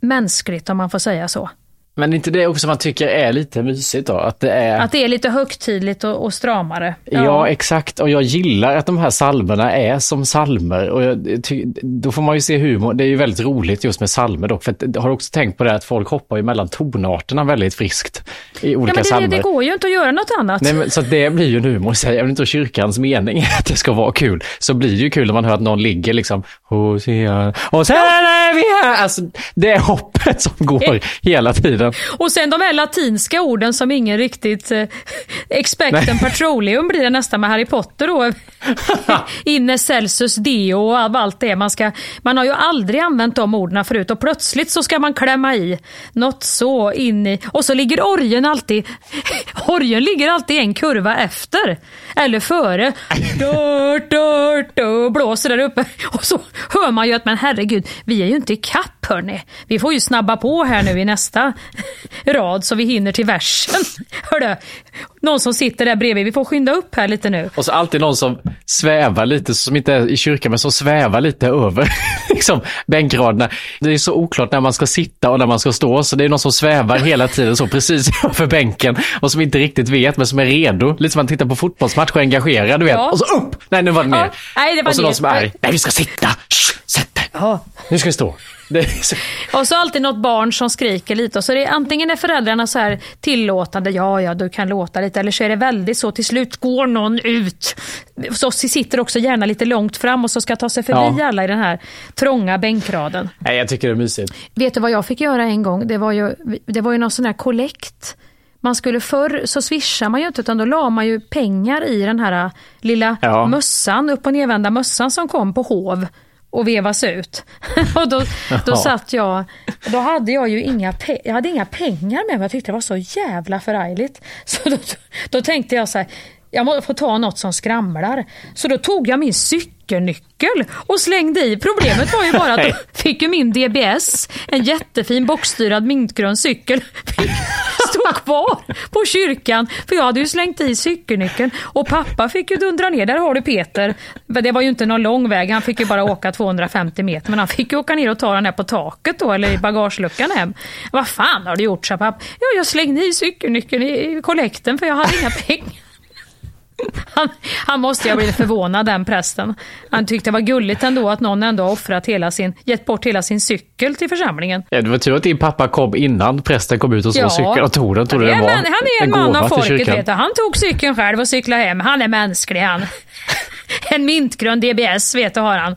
mänskligt om man får säga så. Men inte det också man tycker är lite mysigt då? Att det är, att det är lite högtidligt och, och stramare. Ja. ja. exakt. Och jag gillar att de här salmerna är som salmer. Och jag, då får man ju se humor. Det är ju väldigt roligt just med salmer dock. För jag har också tänkt på det att folk hoppar ju mellan tonarterna väldigt friskt i olika ja, men det, Det går ju inte att göra något annat. Nej, men, så det blir ju en humor i sig. Även inte kyrkans mening att det ska vara kul. Så blir det ju kul när man hör att någon ligger liksom Hosea, och sen är vi här! Alltså det hoppet som går hela tiden. Och sen de här latinska orden som ingen riktigt... Eh, expecten petroleum blir det nästan med Harry Potter då. Inne Celsus Deo och allt det. Man, ska, man har ju aldrig använt de orden förut och plötsligt så ska man klämma i något så in i... Och så ligger orgen alltid... orgen ligger alltid en kurva efter. Eller före. Dört, dört, dört, blåser där uppe. Och så hör man ju att men herregud, vi är ju inte i kapp hörni. Vi får ju snabba på här nu i nästa rad så vi hinner till versen. Hörde, någon som sitter där bredvid, vi får skynda upp här lite nu. Och så alltid någon som svävar lite, som inte är i kyrkan, men som svävar lite över liksom, bänkraderna. Det är så oklart när man ska sitta och när man ska stå, så det är någon som svävar hela tiden så precis över bänken och som inte riktigt vet, men som är redo. Lite som man tittar på fotbollsmatch och är engagerad, du vet. Ja. Och så upp! Nej, nu var det ner. Ja, nej, det var och så ner. någon som är arg. Nej, vi ska sitta! Shh, sätt dig! Ja. Nu ska vi stå. Är så... Och så alltid något barn som skriker lite. Och så är det, antingen är föräldrarna så här tillåtande, ja ja du kan låta lite. Eller så är det väldigt så, till slut går någon ut. Så sitter också gärna lite långt fram och så ska ta sig förbi Ja. alla i den här trånga bänkraden. Nej, jag tycker det är mysigt. Vet du vad jag fick göra en gång? Det var ju, det var ju någon sån här kollekt. Man skulle förr så swishar man ju inte utan då la man ju pengar i den här lilla Ja. mössan, upp och nervända mössan som kom på hov och vevas ut. och då, då satt jag, då hade jag ju inga, pe- jag hade inga pengar med mig, jag tyckte det var så jävla förargligt. Så då, då tänkte jag så här, jag måste få ta något som skramlar. Så då tog jag min cykelnyckel och slängde i. Problemet var ju bara att då fick ju min DBS, en jättefin bockstyrad mintgrön cykel, stod kvar på kyrkan. För jag hade ju slängt i cykelnyckeln och pappa fick ju dundra ner. Där har du Peter. Det var ju inte någon lång väg, han fick ju bara åka 250 meter. Men han fick ju åka ner och ta den här på taket då, eller i bagageluckan hem. Vad fan har du gjort, sa pappa. Ja, jag slängde i cykelnyckeln i i kollekten för jag hade inga pengar. Han, han måste ju ha blivit förvånad den prästen. Han tyckte det var gulligt ändå att någon ändå offrat hela sin, gett bort hela sin cykel till församlingen. Ja, det var tur att din pappa kom innan prästen kom ut och såg Ja. cykeln och tog den. Trodde han, är den en var han är en man av folket vet du. Han tog cykeln själv och cyklade hem. Han är mänsklig han. En mintgrön DBS vet du har han.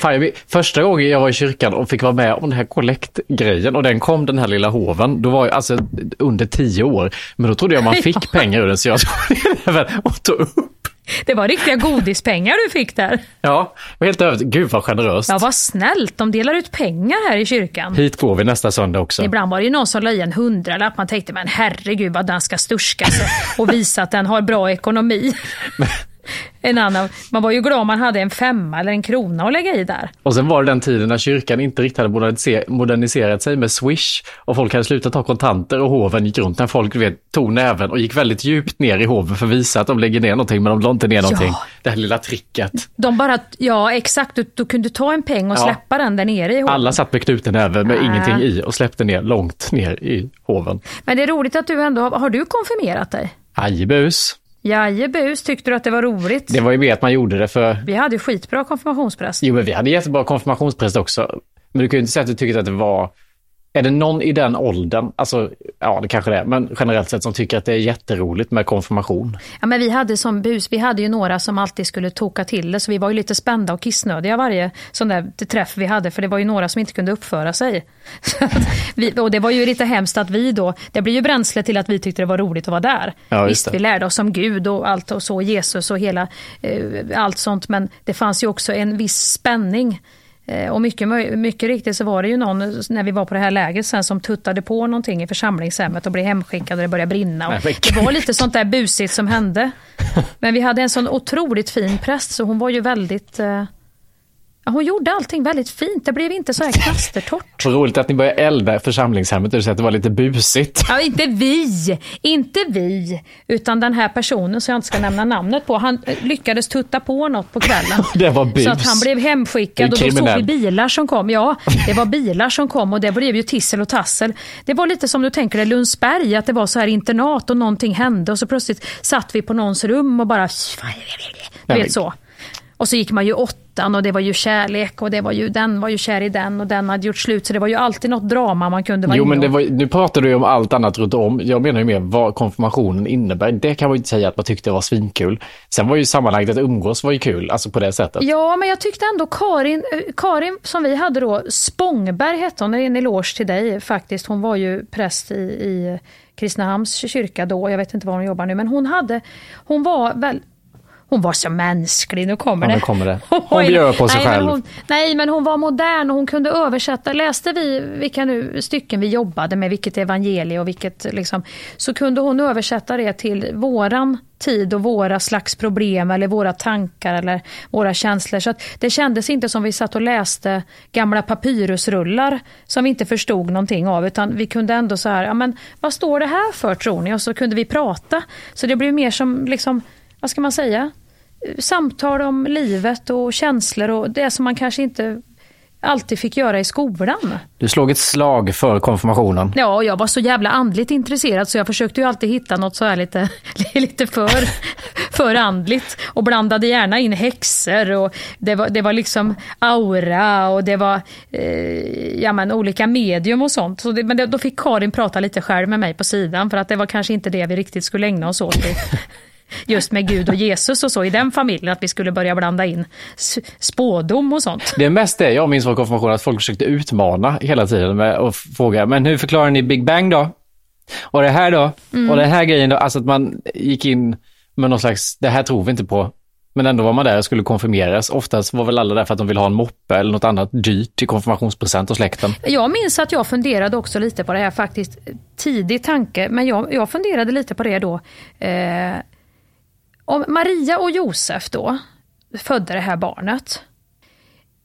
Fan, första gången jag var i kyrkan och fick vara med om den här kollektgrejen och den kom den här lilla hoven, då var jag alltså under tio år. Men då trodde jag man fick pengar ur den så jag tog upp. Det var riktiga godispengar du fick där. Ja, jag var helt övertygad. Gud vad generöst. Ja, vad snällt. De delar ut pengar här i kyrkan. Hit går vi nästa söndag också. Ibland var det ju någon som la i en hundralapp. Man tänkte, men herregud vad den ska sturska sig och visa att den har bra ekonomi. En annan, man var ju glad om man hade en femma eller en krona att lägga i där. Och sen var det den tiden när kyrkan inte riktigt hade moderniser- moderniserat sig med Swish och folk hade slutat ta kontanter och hoven gick runt när folk vet, tog näven och gick väldigt djupt ner i hoven för att visa att de lägger ner någonting men de la inte ner någonting. Ja. Det här lilla tricket. De bara, ja exakt, du, du kunde ta en peng och Ja. släppa den där nere i hoven. Alla satt med knuten näve med Ah. ingenting i och släppte ner långt ner i hoven. Men det är roligt att du ändå, har, du konfirmerat dig? Ajebus. Jajebus, tyckte du att det var roligt? Det var ju mer att man gjorde det för... Vi hade ju skitbra konfirmationspräst. Jo, men vi hade jättebra konfirmationspräst också. Men du kan ju inte säga att du tyckte att det var... Är det någon i den åldern, alltså ja det kanske det är, men generellt sett som tycker att det är jätteroligt med konfirmation? Ja, men vi hade som bus, vi hade ju några som alltid skulle toka till det, så vi var ju lite spända och kissnödiga varje sån där träff vi hade, för det var ju några som inte kunde uppföra sig. Vi, och det var ju lite hemskt att vi då, det blir ju bränsle till att vi tyckte det var roligt att vara där. Ja, Visst, vi lärde oss om Gud och allt och så, Jesus och hela, eh, allt sånt, men det fanns ju också en viss spänning. Eh, Och mycket, mycket riktigt så var det ju någon när vi var på det här lägret sen som tuttade på någonting i församlingshemmet och blev hemskickad och det började brinna. Och det var lite sånt där busigt som hände. Men vi hade en sån otroligt fin präst så hon var ju väldigt... Hon gjorde allting väldigt fint. Det blev inte så här knastertorrt. Så roligt att ni började elda församlingshemmet och du säger att det var lite busigt. Ja, inte vi, inte vi, utan den här personen som jag inte ska nämna namnet på. Han eh, lyckades tutta på något på kvällen. Det var bus. Så att han blev hemskickad och då såg vi bilar som kom. Ja, det var bilar som kom och det blev ju tissel och tassel. Det var lite som du tänker dig Lundsberg, att det var så här internat och någonting hände och så plötsligt satt vi på någons rum och bara... Du vet så. Och så gick man ju åttan och det var ju kärlek och det var ju, den var ju kär i den och den hade gjort slut. Så det var ju alltid något drama man kunde vara Jo, men var, nu pratar du ju om allt annat runt om. Jag menar ju mer vad konfirmationen innebär. Det kan man ju inte säga att man tyckte var svinkul. Sen var ju sammanhanget att umgås var ju kul, alltså på det sättet. Ja, men jag tyckte ändå Karin, eh, Karin som vi hade då, Spångberg hette hon, det är en eloge till dig faktiskt. Hon var ju präst i, i Kristinehamns kyrka då, jag vet inte var hon jobbar nu, men hon hade, hon var väl hon var så mänsklig, nu kommer Ja, det. nu kommer det. Hon bjöd på sig nej, men själv. Hon, nej, men hon var modern och hon kunde översätta. Läste vi vilka nu stycken vi jobbade med, vilket evangelie och vilket liksom, så kunde hon översätta det till våran tid och våra slags problem eller våra tankar eller våra känslor. Så att det kändes inte som vi satt och läste gamla papyrusrullar som vi inte förstod någonting av utan vi kunde ändå så här, ja men vad står det här för tror ni? Och så kunde vi prata. Så det blev mer som, liksom, vad ska man säga? Samtal om livet och känslor och det som man kanske inte alltid fick göra i skolan. Du slog ett slag för konfirmationen. Ja, jag var så jävla andligt intresserad så jag försökte ju alltid hitta något så här lite, lite för, för andligt och blandade gärna in häxor och det var, det var liksom aura och det var eh, ja, men, olika medium och sånt. Så det, men det, då fick Karin prata lite själv med mig på sidan för att det var kanske inte det vi riktigt skulle ägna oss åt. just med Gud och Jesus och så i den familjen, att vi skulle börja blanda in spådom och sånt. Det är mest det jag minns från konfirmationen, att folk försökte utmana hela tiden med att fråga, men hur förklarar ni Big Bang då? Och det här då? Mm. Och den här grejen då? Alltså att man gick in med någon slags, det här tror vi inte på. Men ändå var man där och skulle konfirmeras. Oftast var väl alla där för att de ville ha en moppe eller något annat dyrt till konfirmationspresent hos släkten. Jag minns att jag funderade också lite på det här faktiskt. Tidig tanke, men jag, jag funderade lite på det då. Eh, om Maria och Josef då födde det här barnet.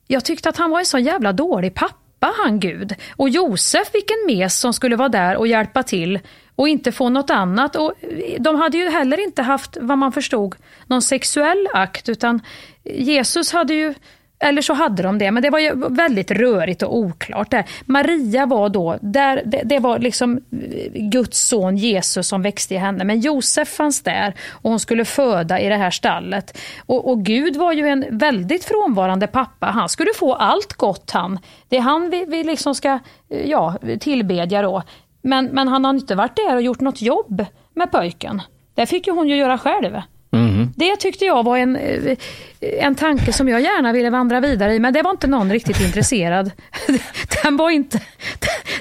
Jag tyckte att han var en så jävla dålig pappa, han Gud. Och Josef, vilken mes som skulle vara där och hjälpa till och inte få något annat. Och eh, de hade ju heller inte haft, vad man förstod, någon sexuell akt, utan Jesus hade ju eller så hade de det, men det var ju väldigt rörigt och oklart där. Maria var då, där, det, det, var liksom eh, Guds son Jesus som växte i henne, men Josef fanns där och hon skulle föda i det här stallet. Och, och Gud var ju en väldigt frånvarande pappa, han skulle få allt gott han. Det är han vi, vi liksom ska eh, ja, tillbedja då. Men, men han har inte varit där och gjort något jobb med pojken. Det fick ju hon ju göra själv. Mm. Det tyckte jag var en, eh, en tanke som jag gärna ville vandra vidare i, men det var inte någon riktigt intresserad. Den var inte,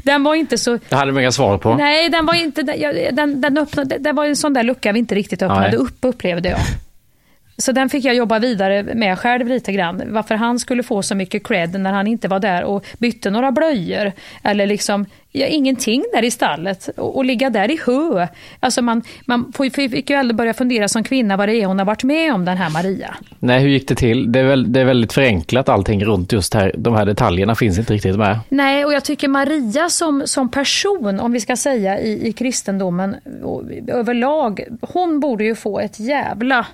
den var inte så... Det hade de inga svar på. Nej, den var inte... Den, den öppnade, det var en sån där lucka vi inte riktigt öppnade Nej. upp, upplevde jag. Så den fick jag jobba vidare med själv lite grann. Varför han skulle få så mycket cred när han inte var där och bytte några blöjor. Eller liksom ja, ingenting där i stallet. Och, och ligga där i hö. Alltså man, man fick ju aldrig börja fundera som kvinna vad det är hon har varit med om, den här Maria. Nej, hur gick det till? Det är, väl, det är väldigt förenklat allting runt just här. De här detaljerna finns inte riktigt med. Nej, och jag tycker Maria som, som person, om vi ska säga i, i kristendomen överlag, hon borde ju få ett jävla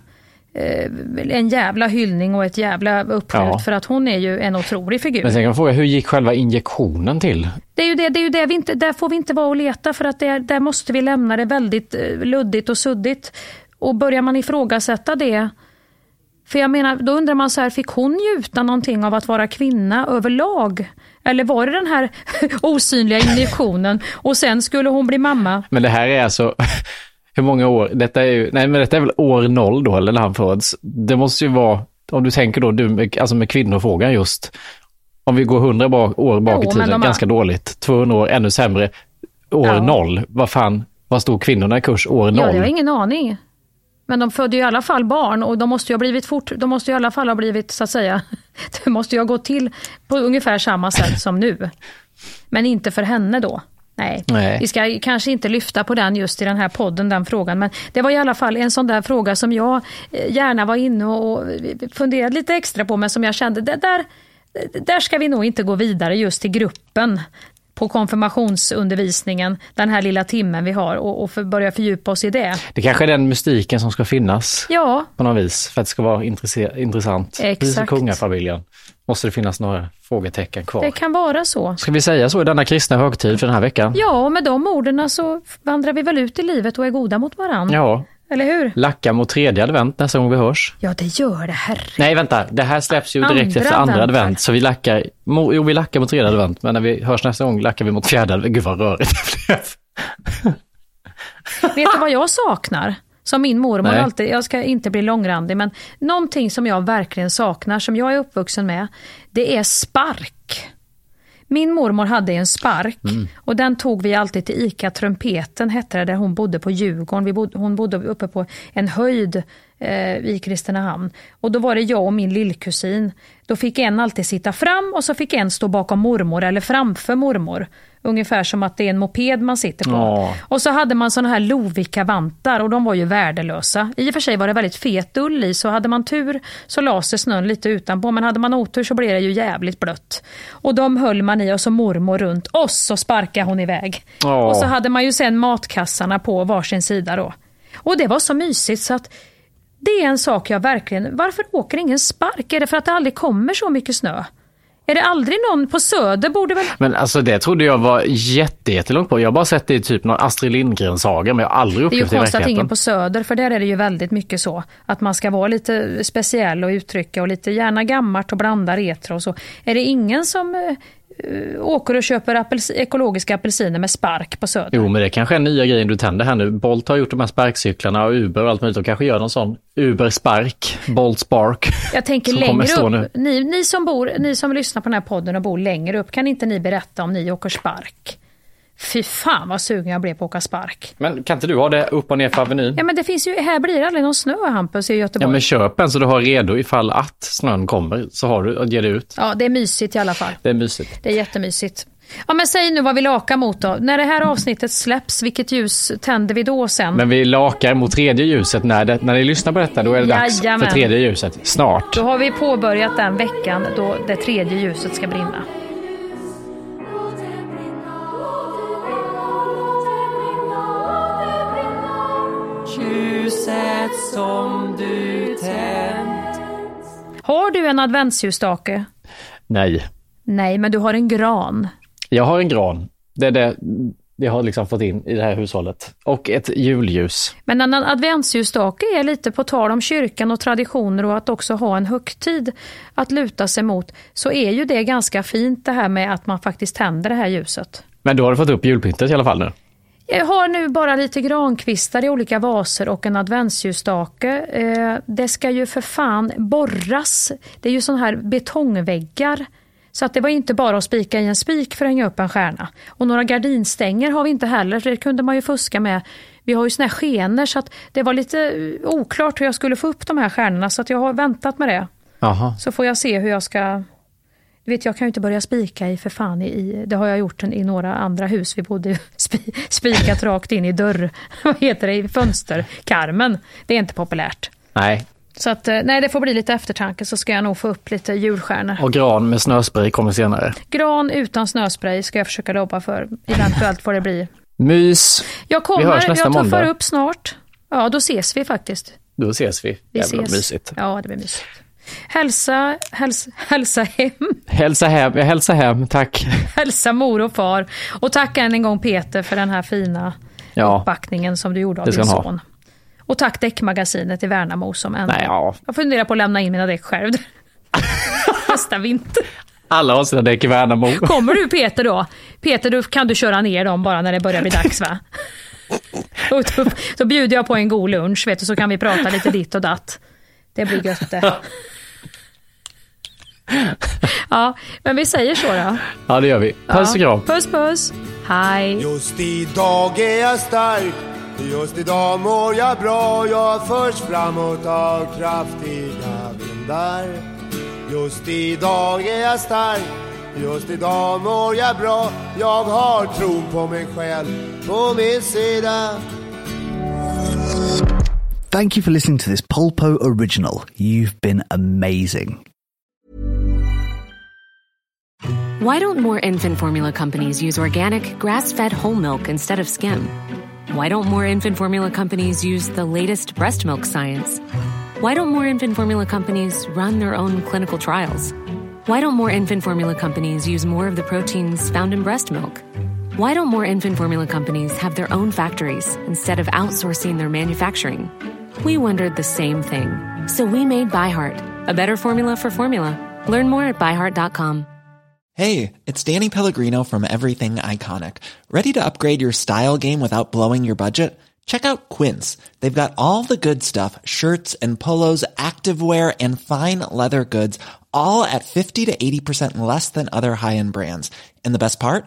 en jävla hyllning och ett jävla uppskjut ja. för att hon är ju en otrolig figur. Men sen kan man fråga, hur gick själva injektionen till? Det är ju det, det, är ju det vi inte, där får vi inte vara och leta för att det, där måste vi lämna det väldigt eh, luddigt och suddigt. Och börjar man ifrågasätta det, för jag menar, då undrar man så här, fick hon njuta någonting av att vara kvinna överlag? Eller var det den här osynliga injektionen och sen skulle hon bli mamma? Men det här är alltså hur många år, detta är ju, nej men detta är väl år noll då, eller när han föds. Det måste ju vara, om du tänker då, du, alltså med kvinnofrågan just, om vi går hundra år bak jo, i tiden, ganska dåligt. 200 år, ännu sämre. År ja. noll, vad fan, vad stod kvinnorna i kurs år noll? Ja, jag har ingen aning. Men de födde ju i alla fall barn och de måste ju ha blivit fort, de måste ju i alla fall ha blivit, så att säga, det måste ju ha gått till på ungefär samma sätt som nu. Men inte för henne då. Nej. Nej. vi ska kanske inte lyfta på den just i den här podden, den frågan. Men det var i alla fall en sån där fråga som jag eh, gärna var inne och funderade lite extra på, men som jag kände, det där, där ska vi nog inte gå vidare just till gruppen på konfirmationsundervisningen den här lilla timmen vi har och, och för, börja fördjupa oss i det. Det kanske är den mystiken som ska finnas ja. på något vis för att det ska vara intressant. Exakt. Precis som kungafamiljen måste det finnas några frågetecken kvar. Det kan vara så. Ska vi säga så i denna kristna högtid för den här veckan? Ja, och med de orden så vandrar vi väl ut i livet och är goda mot varandra. Ja. Eller hur? Lacka mot tredje advent nästa gång vi hörs. Ja, det gör det, herre. Nej, vänta. Det här släpps ju direkt andra efter andra advent. advent. Så vi lackar, jo, vi lackar mot tredje advent, men när vi hörs nästa gång lackar vi mot fjärde advent. Gud vad rörigt det blev. Vet du vad jag saknar? Som min mormor Nej. alltid, jag ska inte bli långrandig, men någonting som jag verkligen saknar, som jag är uppvuxen med, det är spark. Min mormor hade en spark mm. och den tog vi alltid till ICA Trumpeten, hette det, där hon bodde på Djurgården. Vi bodde, hon bodde uppe på en höjd eh, i Kristinehamn. Och då var det jag och min lillkusin. Då fick en alltid sitta fram och så fick en stå bakom mormor eller framför mormor. Ungefär som att det är en moped man sitter på. Oh. Och så hade man såna här Lovikka-vantar och de var ju värdelösa. I och för sig var det väldigt fet ull i så hade man tur så lade sig snön lite utanpå men hade man otur så blev det ju jävligt blött. Och de höll man i och så mormor runt och så sparkade hon iväg. Oh. Och så hade man ju sen matkassarna på varsin sida då. Och det var så mysigt så att det är en sak jag verkligen, varför åker ingen spark? Är det för att det aldrig kommer så mycket snö? Är det aldrig någon på Söder borde väl... Men alltså det trodde jag var jätte, jättelångt på. Jag har bara sett det i typ någon Astrid Lindgren-saga, men jag har aldrig Det är ju upplevt det i konstigt att ingen på Söder, för där är det ju väldigt mycket så. Att man ska vara lite speciell och uttrycka och lite gärna gammalt och blanda retro och så. Är det ingen som eh, åker och köper apels ekologiska apelsiner med spark på Söder? Jo, men det kanske är nya grejen du tänder här nu. Bolt har gjort de här sparkcyklarna och Uber och allt möjligt. De kanske gör någon sån Uber Spark, Bolt Spark. Jag tänker längre upp. Ni, ni, som bor, ni som lyssnar på den här podden och bor längre upp, kan inte ni berätta om ni åker spark? Fy fan vad sugen jag blev på att åka spark. Men kan inte du ha det upp och ner för Avenyn? Ja men det finns ju, här blir det aldrig någon snö Hampus i Göteborg. Ja, men köp en så du har redo ifall att snön kommer. Så har du att ge det ut. Ja, det är mysigt i alla fall. Det är mysigt. Det är jättemysigt. Ja men säg nu vad vi lakar mot då. När det här avsnittet släpps, vilket ljus tänder vi då sen? Men vi lakar mot tredje ljuset. När, det, när ni lyssnar på detta, då är det dags Jajamän. för tredje ljuset. Snart. Då har vi påbörjat den veckan då det tredje ljuset ska brinna. Ljuset som du tänt Har du en adventsljusstake? Nej. Nej, men du har en gran. Jag har en gran. Det är det jag har liksom fått in i det här hushållet. Och ett julljus. Men en adventsljusstake är lite på tal om kyrkan och traditioner och att också ha en högtid att luta sig mot, så är ju det ganska fint det här med att man faktiskt tänder det här ljuset. Men då har du fått upp julpyntet i alla fall nu. Jag har nu bara lite grankvistar i olika vaser och en adventsljusstake. Eh, det ska ju för fan borras. Det är ju sån här betongväggar. Så att det var inte bara att spika i en spik för att hänga upp en stjärna. Och några gardinstänger har vi inte heller, det kunde man ju fuska med. Vi har ju såna här skenor så att det var lite eh, oklart hur jag skulle få upp de här stjärnorna så att jag har väntat med det. Jaha. Så får jag se hur jag ska... Du vet, jag kan ju inte börja spika i för fan i, det har jag gjort i några andra hus. Vi bodde spi, spikat rakt in i dörr, vad heter det, i fönsterkarmen. Det är inte populärt. Nej. Så att, eh, nej, det får bli lite eftertanke så ska jag nog få upp lite julstjärnor. Och gran med snöspray kommer senare. Gran utan snöspray ska jag försöka jobba för. Eventuellt får det bli. Mys. Jag Vi kommer, hörs nästa jag tuffar måndag. upp snart. Ja, då ses vi faktiskt. Då ses vi. Vi Jävla ses. mysigt. Ja, det blir mysigt. Hälsa, hälsa, hälsa hem. Hälsa hem, jag hälsar hem, tack. Hälsa mor och far. Och tack än en gång Peter för den här fina Ja. uppbackningen som du gjorde av din han ha. son. Och tack Däckmagasinet i Värnamo som ändå... Nej, ja. Jag funderar på att lämna in mina däck själv. Nästa vinter. Alla har sina däck i Värnamo. Kommer du Peter då? Peter, då kan du köra ner dem bara när det börjar bli dags va? Och då, då bjuder jag på en god lunch vet du, så kan vi prata lite ditt och datt. Det blir gött det. Ja, men vi säger så då. Ja, det gör vi. Puss och Ja. kram. Puss puss. Hej. Just idag är jag stark Just idag mår jag bra Jag förs framåt av kraftiga vindar Just idag är jag stark Just idag mår jag bra Jag har tron på mig själv på min sida Thank you for listening to this Polpo original. You've been amazing. Why don't more infant formula companies use organic, grass fed whole milk instead of skim? Why don't more infant formula companies use the latest breast milk science? Why don't more infant formula companies run their own clinical trials? Why don't more infant formula companies use more of the proteins found in breast milk? Why don't more infant formula companies have their own factories instead of outsourcing their manufacturing? We wondered the same thing. So we made ByHeart, a better formula for formula. Learn more at byheart.com. Hey, it's Danny Pellegrino from Everything Iconic. Ready to upgrade your style game without blowing your budget? Check out Quince. They've got all the good stuff shirts and polos, activewear, and fine leather goods, all at 50 to 80% less than other high end brands. And the best part?